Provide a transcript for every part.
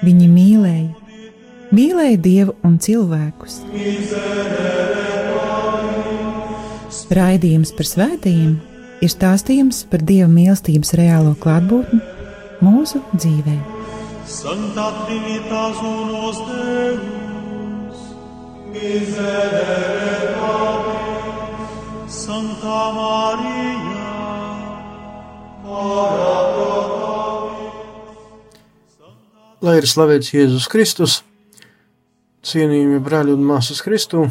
Viņi mīlēja, mīlēja Dievu un cilvēkus. Raidījums par svētījumiem ir stāstījums par Dieva mīlestības reālo klātbūtni mūsu dzīvē. Santa Trinitas unos Deus, miserere Patris, Santa Maria, Lai ir slavēts Jēzus Kristus, cienījami brāļi un māsas Kristū,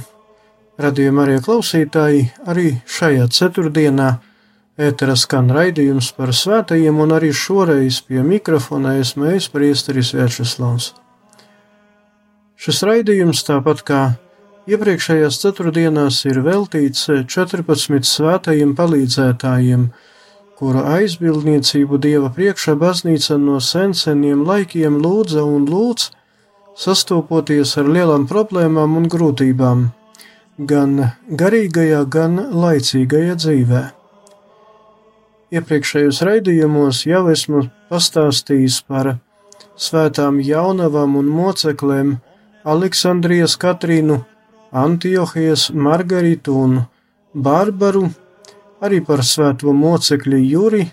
radījuma arī klausītāji, arī šajā ceturtdienā ētera skan raidījums par svētajiem, un arī šoreiz pie mikrofona esmu es priesteris Vērčeslavs. Šis raidījums, tāpat kā iepriekšējās ceturtdienās, ir veltīts 14 svētajiem palīdzētājiem, kura aizbildniecību Dieva priekšā baznīca no senseniem laikiem lūdza un lūdz, sastopoties ar lielām problēmām un grūtībām, gan garīgajā, gan laicīgajā dzīvē. Iepriekšējos raidījumos jau esmu pastāstījis par svētām jaunavām un moceklēm Aleksandrijas Katrīnu, Antiohijas Margaritu un Bārbaru, arī par svēto mocekļu Juri,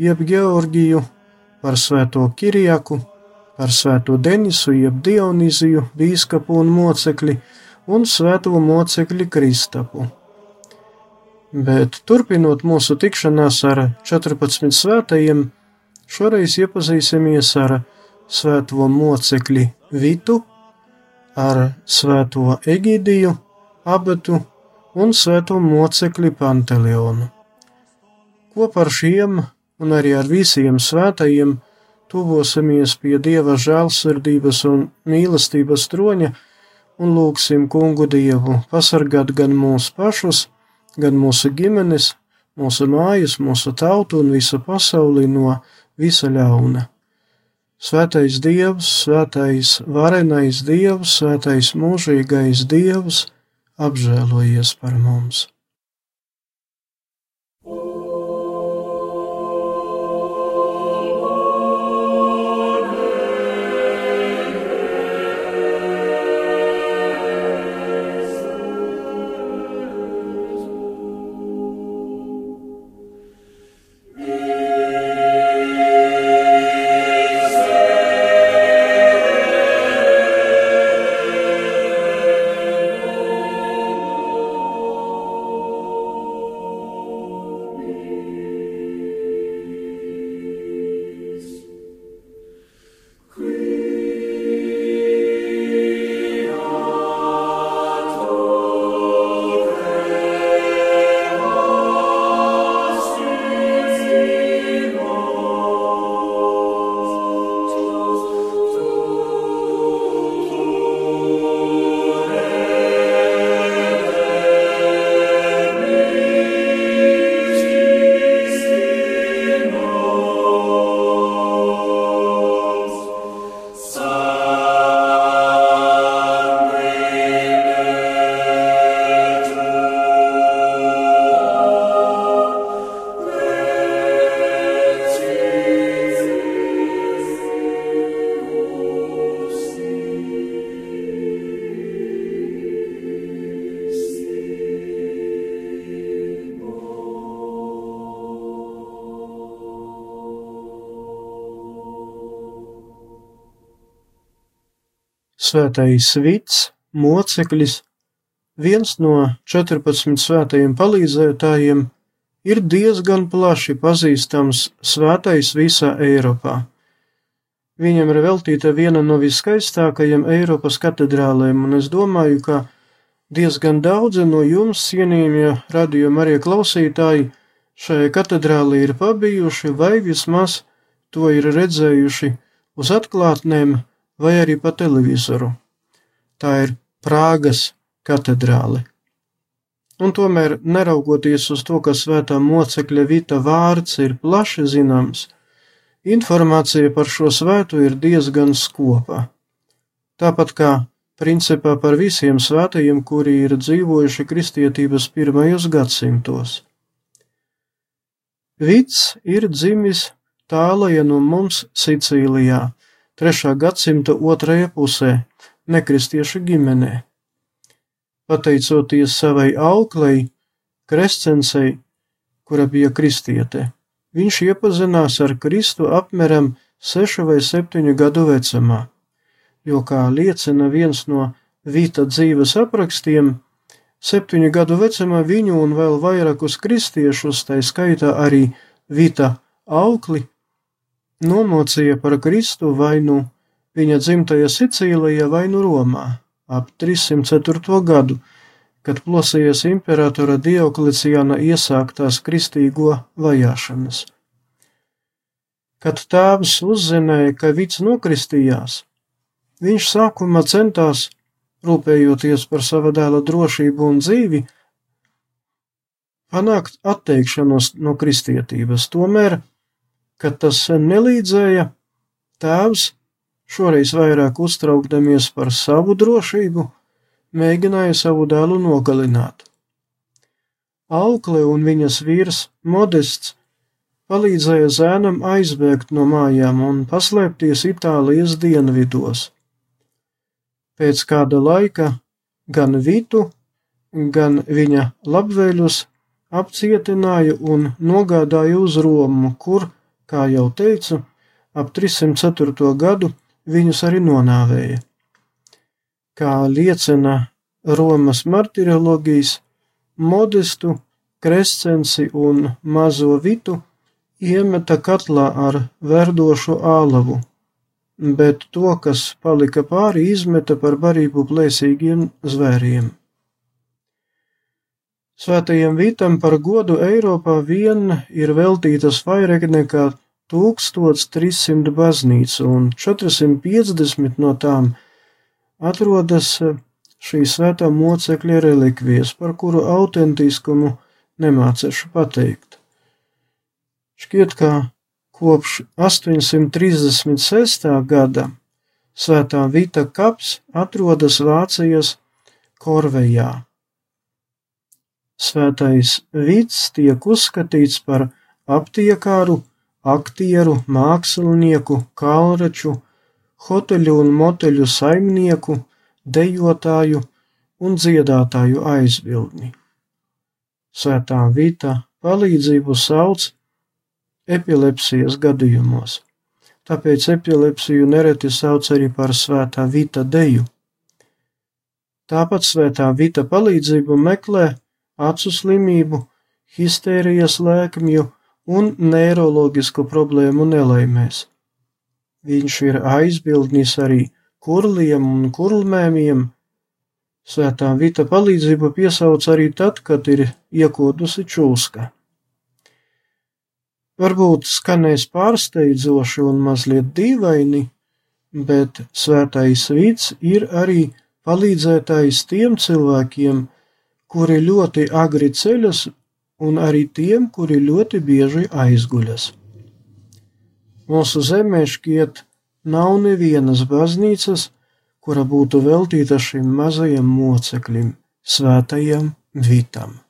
jeb Georgiju, par svēto Kirjaku, par svēto Denisu, jeb Dioniziju, bīskapu un mocekli, un svēto mocekli Kristapu. Bet turpinot mūsu tikšanās ar 14 svētajiem, šoreiz iepazīsimies ar svēto mocekli Vitu, ar svēto Egidiju, Abetu un svēto mocekli Panteleonu. Kopā ar šiem un arī ar visiem svētajiem tuvosimies pie Dieva žēlsirdības un mīlestības troņa un lūgsim kungu Dievu pasargāt gan mūsu pašus, gan mūsu ģimenes, mūsu mājas, mūsu tautu un visu pasauli no visa ļauna. Svētais Dievs, svētais varenais Dievs, svētais mūžīgais Dievs, apžēlojies par mums! Svētais Vits, moceklis, viens no 14 svētajiem palīdzētājiem, ir diezgan plaši pazīstams svētais visā Eiropā. Viņam ir veltīta viena no viskaistākajiem Eiropas katedrālēm, un es domāju, ka diezgan daudzi no jums, cienījamie radījuma arī klausītāji, šajā katedrālī ir pabijuši vai vismaz to ir redzējuši uz atklātnēm vai arī pa televizoru. Tā ir Prāgas katedrāle. Un tomēr, neraugoties uz to, ka svētā mocekļa Vita vārds ir plaši zināms, informācija par šo svētu ir diezgan skopa. Tāpat kā principā par visiem svētajiem, kuri ir dzīvojuši kristietības pirmajos gadsimtos. Vits ir dzimis tālaja no mums Sicīlijā, 3. gadsimta otrajā pusē, nekristiešu ģimenē. Pateicoties savai auklei, Krescensei, kura bija kristiete, viņš iepazinās ar Kristu apmēram sešu vai septiņu gadu vecumā jo, kā liecina viens no Vīta dzīves aprakstiem, septiņu gadu vecumā viņu un vēl vairākus kristiešus, tā skaitā arī Vīta aukli, nomocīja par Kristu vai nu viņa dzimtajā Sicīlijā vai nu Romā ap 304. gadu, kad plosējies imperatora Diokleciāna iesāktās kristīgo vajāšanas. Kad tēvs uzzināja, ka Vits nokristījās, Viņš sākumā centās, rūpējoties par sava dēla drošību un dzīvi, panākt atteikšanos no kristietības. Tomēr, kad tas nelīdzēja, tēvs, šoreiz vairāk uztraukdamies par savu drošību, mēģināja savu dēlu nogalināt. Aukle un viņas vīrs Modests palīdzēja zēnam aizbēgt no mājām un paslēpties Itālijas dienvidos. Pēc kāda laika gan Vitu, gan viņa labvēļus apcietināja un nogādāja uz Romu, kur, kā jau teicu, ap 304. gadu viņus arī nonāvēja. Kā liecina Romas martiroloģijas, modestu, krescensi un mazo vitu iemeta katlā ar verdošu ālavu bet to, kas palika pāri, izmeta par barību plēsīgiem zvēriem. Svētajiem Vitam par godu Eiropā vien ir veltītas vairāk nekā 1300 baznīcu, un 450 no tām atrodas šī svētā mocekļa relikvijas, par kuru autentiskumu nemācēšu pateikt. Šķiet, ka Kopš 836. gada Svētā Vita kaps atrodas Vācijas Korvejā. Svētais Vits tiek uzskatīts par aptiekāru, aktieru, mākslinieku, kalraču, hoteļu un moteļu saimnieku, dejotāju un dziedātāju aizbildni. Svētā Vita palīdzību sauc epilepsijas gadījumos. Tāpēc epilepsiju nereti sauc arī par svētā vita deju. Tāpat svētā vita palīdzību meklē acu slimību, histērijas lēkmju un neiroloģisku problēmu nelaimēs. Viņš ir aizbildnis arī kurliem un kurlmēmiem. Svētā vita palīdzību piesauc arī tad, kad ir iekodusi čūska. Varbūt skanēs pārsteidzoši un mazliet dīvaini, bet svētais vīds ir arī palīdzētājs tiem cilvēkiem, kuri ļoti agri ceļas, un arī tiem, kuri ļoti bieži aizguļas. Mūsu zemē šķiet nav nevienas baznīcas, kura būtu veltīta šim mazajam moceklim, svētajam Vitam.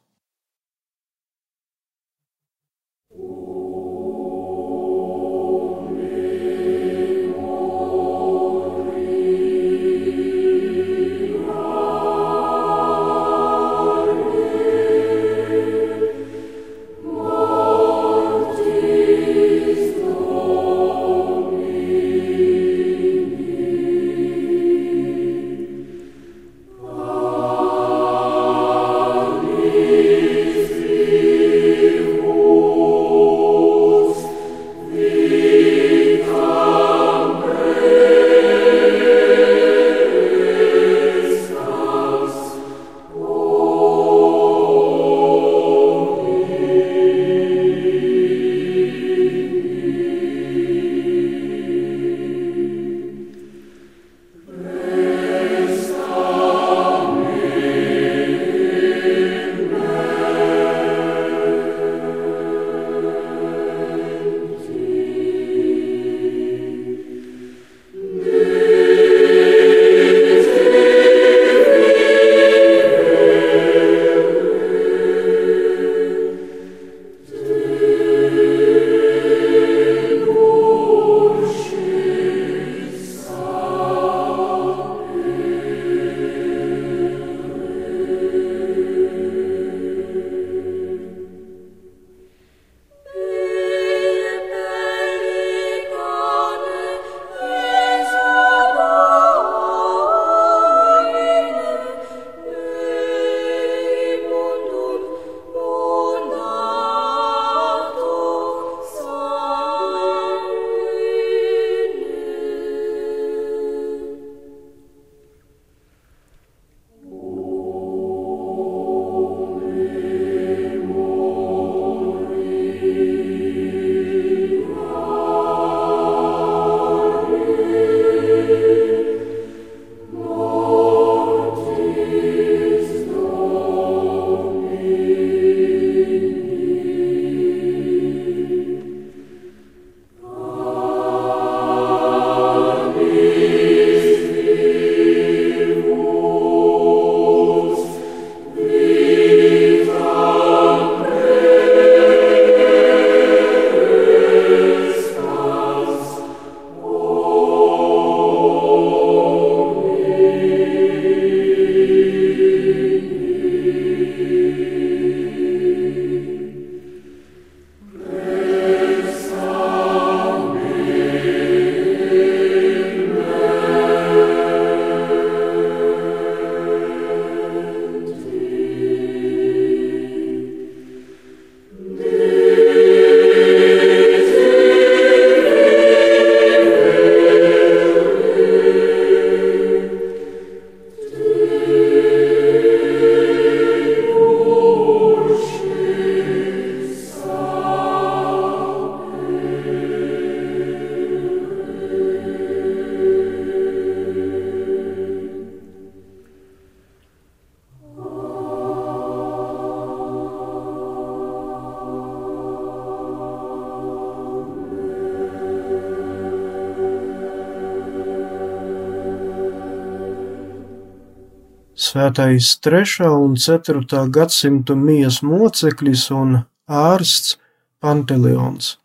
Svētais 3. un 4. gadsimta mijas moceklis un ārsts Panteleons.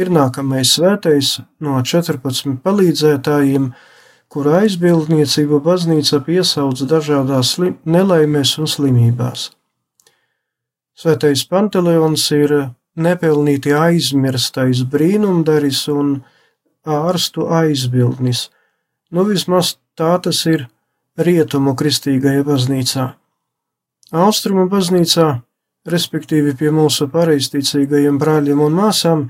Ir nākamais svētais no 14 palīdzētājiem, kura aizbildniecību baznīca piesauc dažādās nelaimēs un slimībās. Svētais Panteleons ir nepelnīti aizmirstais brīnumdaris un ārstu aizbildnis. Nu, vismaz tā tas ir rietumu kristīgajā baznīcā. Austrumu baznīcā, respektīvi pie mūsu pareizticīgajiem brāļiem un māsām,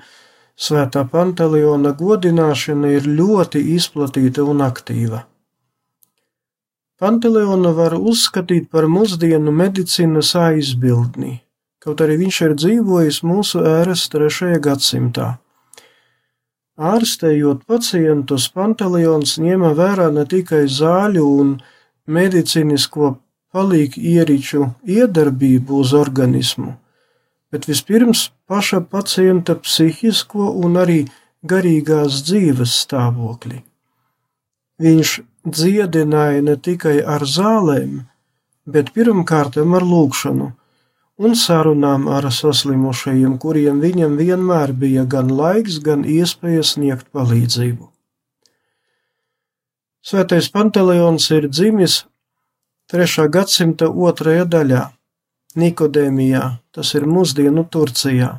svētā Panteleona godināšana ir ļoti izplatīta un aktīva. Panteleonu var uzskatīt par mūsdienu medicīnas aizbildni, kaut arī viņš ir dzīvojis mūsu ēras trešajā gadsimtā. Ārstējot pacientus, Panteleons ņēma vērā ne tikai zāļu un medicīnisko palīgu ierīču iedarbību uz organismu, bet vispirms paša pacienta psihisko un arī garīgās dzīves stāvokli. Viņš dziedināja ne tikai ar zālēm, bet pirmkārt ar lūgšanu un sarunām ar saslimušajiem, kuriem viņam vienmēr bija gan laiks, gan iespēja sniegt palīdzību. Svētais Panteleons ir dzimis 3. gadsimta otrajā daļā, Nikodēmijā, tas ir mūsdienu Turcijā.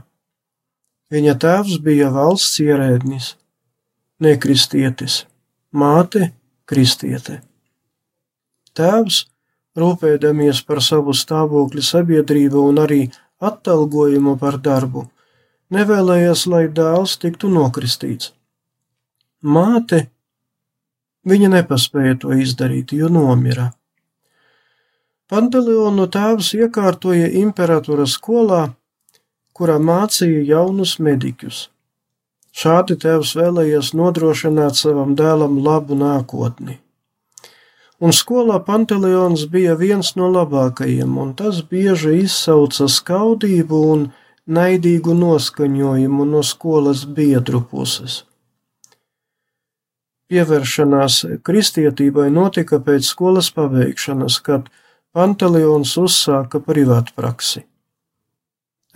Viņa tēvs bija valsts ierēdnis, nekristietis, māte kristiete. Tēvs rūpēdamies par savu stāvokli sabiedrību un arī atalgojumu par darbu, nevēlējās, lai dēls tiktu nokristīts. Māte, viņa nepaspēja to izdarīt, jo nomira. Panteleonu tēvs iekārtoja imperatora skolā, kurā mācīja jaunus mediķus. Šādi tēvs vēlējies nodrošināt savam dēlam labu nākotni un skolā Panteleons bija viens no labākajiem, un tas bieži izsauca skaudību un naidīgu noskaņojumu no skolas biedru puses. Pievēršanās kristietībai notika pēc skolas pabeigšanas, kad Panteleons uzsāka privātpraksi.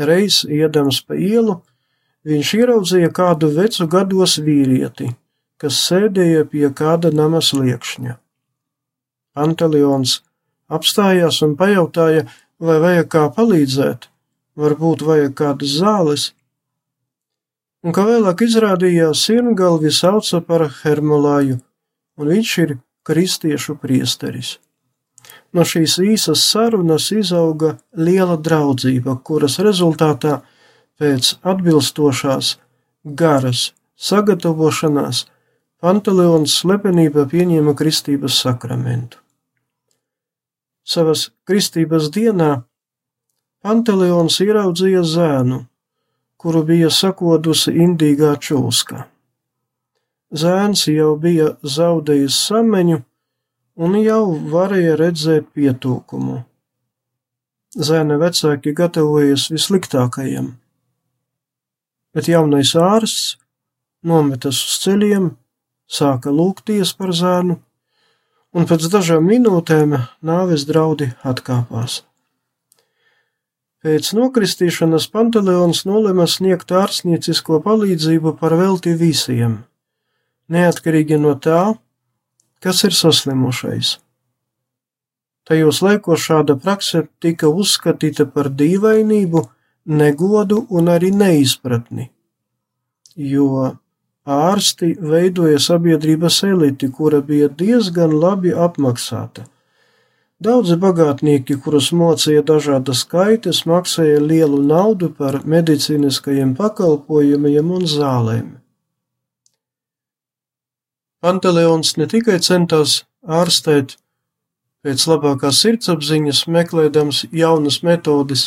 Reiz iedams pa ielu, viņš ieraudzīja kādu vecu gados vīrieti, kas sēdēja pie kāda nama sliekšņa. Antelions apstājās un pajautāja, vai vajag kā palīdzēt, varbūt vajag kādas zāles. Un kā vēlāk izrādījās, sirmgalvi sauca par Hermolāju, un viņš ir kristiešu priesteris. No šīs īsas sarunas izauga liela draudzība, kuras rezultātā pēc atbilstošās, garas sagatavošanās Panteleons slepenībā pieņēma kristības sakramentu savas kristības dienā Panteleons ieraudzīja zēnu, kuru bija sakodusi indīgā čūska. Zēns jau bija zaudējis sameņu un jau varēja redzēt pietūkumu. Zēna vecāki gatavojas vissliktākajam, bet jaunais ārsts nometas uz ceļiem, sāka lūgties par zēnu un pēc dažām minūtēm nāves draudi atkāpās. Pēc nokristīšanas Panteleons nolēma sniegt ārstniecisko palīdzību par velti visiem, neatkarīgi no tā, kas ir saslimušais. Tajos laikos šāda prakse tika uzskatīta par dīvainību, negodu un arī neizpratni, jo ārsti veidoja sabiedrības eliti, kura bija diezgan labi apmaksāta. Daudzi bagātnieki, kurus mocīja dažādas kaitas, maksāja lielu naudu par medicīniskajiem pakalpojumiem un zālēm. Panteleons ne tikai centās ārstēt pēc labākās sirdsapziņas, meklēdams jaunas metodes,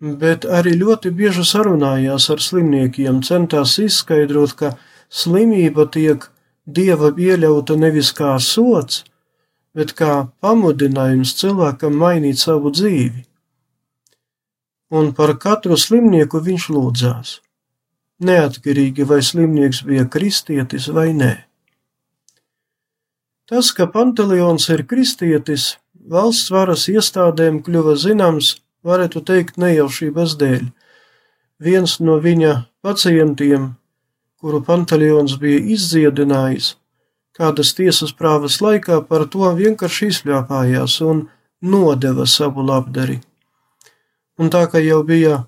bet arī ļoti bieži sarunājās ar slimniekiem, centās izskaidrot, ka slimība tiek dieva pieļauta nevis kā sots, bet kā pamudinājums cilvēkam mainīt savu dzīvi. Un par katru slimnieku viņš lūdzās, neatkarīgi vai slimnieks bija kristietis vai nē. Tas, ka Panteleons ir kristietis, valsts varas iestādēm kļuva zināms, varētu teikt, nejaušības dēļ. Viens no viņa pacientiem, kuru Panteļons bija izdziedinājis, kādas tiesas prāvas laikā par to vienkārši izļāpājās un nodeva savu labdari. Un tā kā jau bija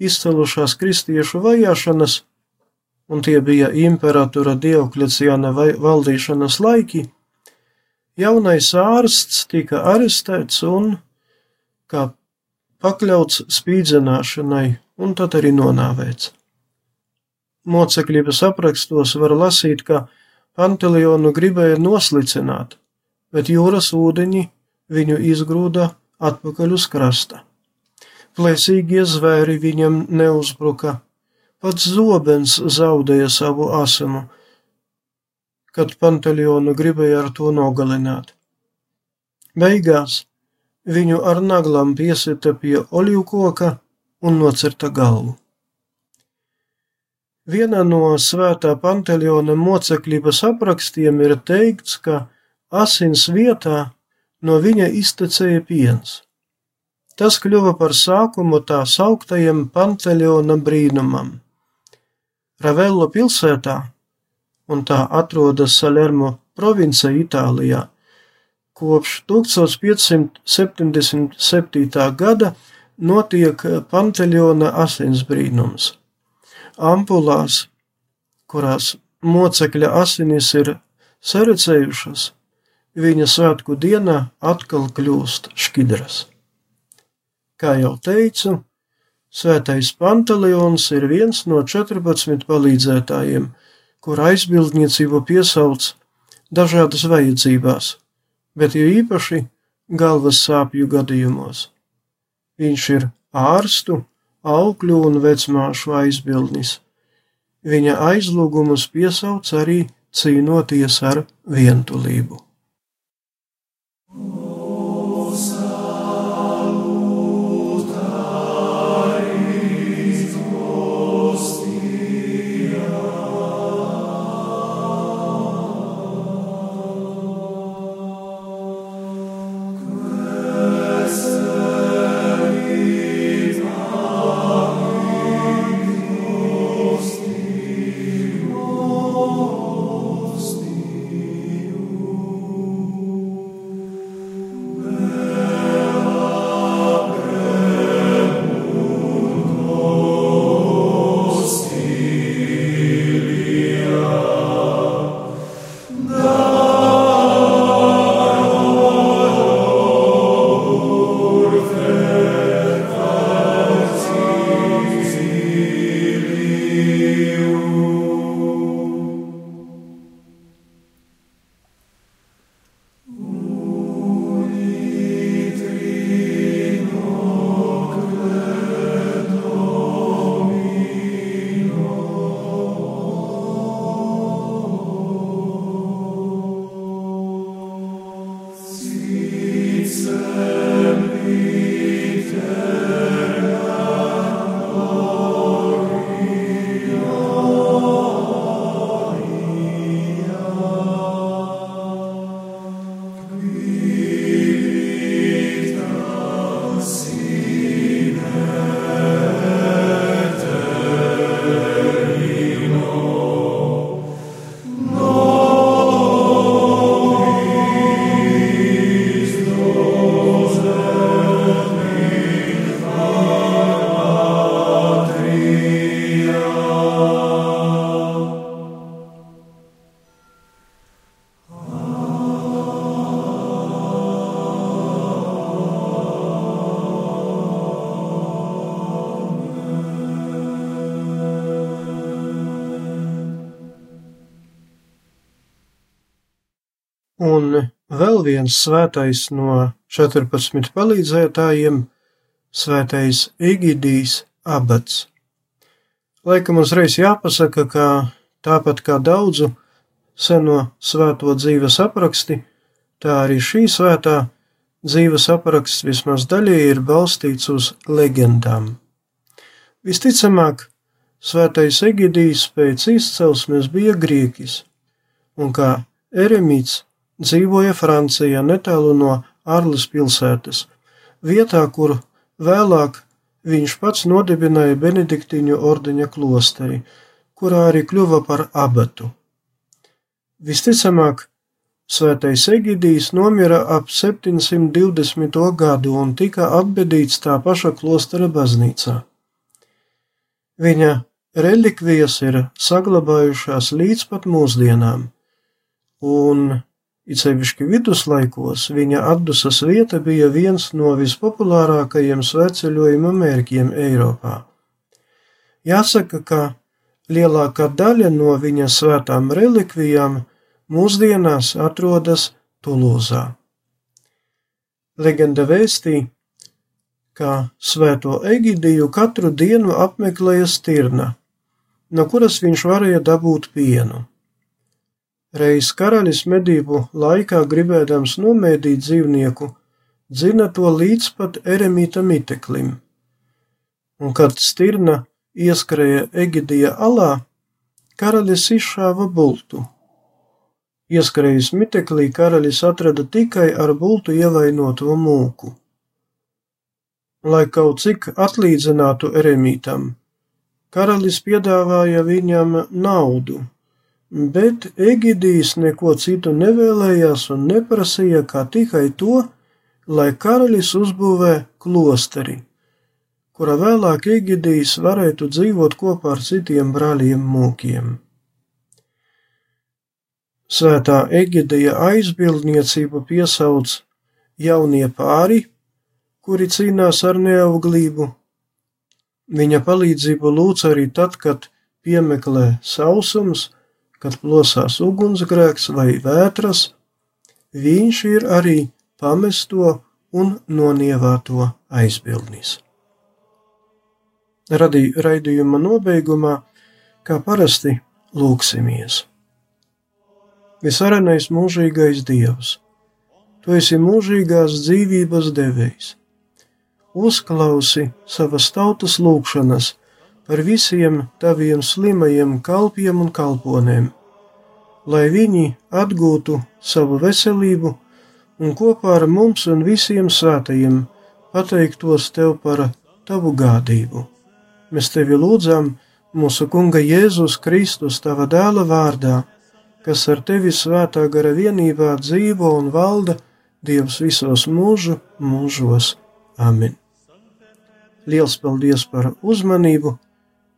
izcelušās kristiešu vajāšanas, un tie bija imperatora Diokleciāna valdīšanas laiki, jaunais ārsts tika arestēts un kā pakļauts spīdzināšanai un tad arī nonāvēts. Mocekļības aprakstos var lasīt, ka Pantelionu gribēja noslicināt, bet jūras ūdeņi viņu izgrūda atpakaļ uz krasta. Plēsīgie zvēri viņam neuzbruka, Pats zobens zaudēja savu asamu, kad Pantelionu gribēja ar to nogalināt. Beigās viņu ar naglām piesita pie olivkoka un nocerta galvu. Vienā no svētā Panteliona mocekļības aprakstiem ir teikts, ka asins vietā no viņa iztecēja piens. Tas kļuva par sākumu tā sauktajam Panteliona brīnumam. Ravello pilsētā, un tā atrodas Salermo provincē Itālijā, kopš 1577. gada notiek Panteļona asinsbrīnums. Ampulās, kurās mocekļa asinis ir sarecējušas, viņa svētku dienā atkal kļūst šķidras. Kā jau teicu, Svētais Panteleons ir viens no 14 palīdzētājiem, kur aizbildniecību piesauc dažādas vajadzībās, bet jo īpaši galvas sāpju gadījumos. Viņš ir ārstu, aukļu un vecmāšu aizbildnis. Viņa aizlūgumus piesauc arī cīnoties ar vientulību. Un viens svētais no 14 palīdzētājiem - svētais Igidijs abats. Laikam uzreiz jāpasaka, ka tāpat kā daudzu seno svēto dzīves apraksti, tā arī šī svētā dzīves apraksts vismaz daļēji ir balstīts uz leģendām. Visticamāk, svētais Egidijs pēc izcelsmes bija grieķis, un kā eremīts dzīvoja Francijā netālu no Arles pilsētas, vietā, kur vēlāk viņš pats nodibināja Benediktīņu ordeņa klosteri, kurā arī kļuva par abatu. Visticamāk, Svētais Egidijs nomira ap 720. gadu un tika apbedīts tā paša klostera baznīcā. Viņa relikvijas ir saglabājušās līdz pat mūsdienām, un it sevišķi viduslaikos viņa atdusas vieta bija viens no vispopulārākajiem svētceļojuma mērķiem Eiropā. Jāsaka, ka lielākā daļa no viņa svētām relikvijām mūsdienās atrodas Tulūzā. Legenda vēstī, ka svēto Egidiju katru dienu apmeklēja stirna, no kuras viņš varēja dabūt pienu. Reiz karalis medību laikā gribēdams nomēdīt dzīvnieku, dzina to līdz pat eremīta miteklim, un kad stirna ieskrēja Egidija alā, karalis izšāva bultu. Ieskrējis miteklī karalis atrada tikai ar bultu ievainoto mūku lai kaut cik atlīdzinātu eremītam. Karalis piedāvāja viņam naudu, bet Egidijs neko citu nevēlējās un neprasīja kā tikai to, lai karalis uzbūvē klosteri, kura vēlāk Egidijs varētu dzīvot kopā ar citiem brāļiem mūkiem. Svētā Egidija aizbildniecību piesauc jaunie pāri, kuri cīnās ar neauglību. Viņa palīdzību lūdz arī tad, kad piemeklē sausums, kad plosās ugunsgrēks vai vētras, viņš ir arī pamesto un nonievāto aizbildnis. Radīju raidījuma nobeigumā, kā parasti, lūksimies. Visarenais mūžīgais Dievs, Tu esi mūžīgās dzīvības devējs uzklausi savas tautas lūgšanas par visiem taviem slimajiem kalpiem un kalponēm, lai viņi atgūtu savu veselību un kopā ar mums un visiem svētajiem pateiktos tev par tavu gādību. Mēs tevi lūdzam mūsu Kunga Jēzus Kristus, tava dēla vārdā, kas ar tevi svētā gara vienībā dzīvo un valda Dievs visos mūžu mūžos. Amen. Liels paldies par uzmanību,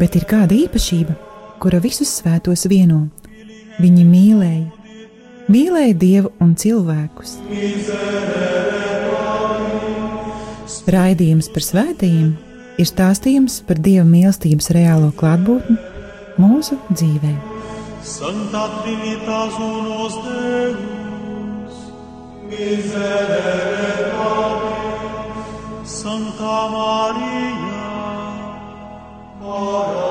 bet ir kāda īpašība, kura visus svētos vieno. Viņi mīlēja, mīlēja dievu un cilvēkus. Raidījums par svētījumiem ir stāstījums par dieva mīlestības reālo klātbūtni mūsu dzīvē. Santa Trinitas unos Deus, miserere Pate, Santa Maria. Ora.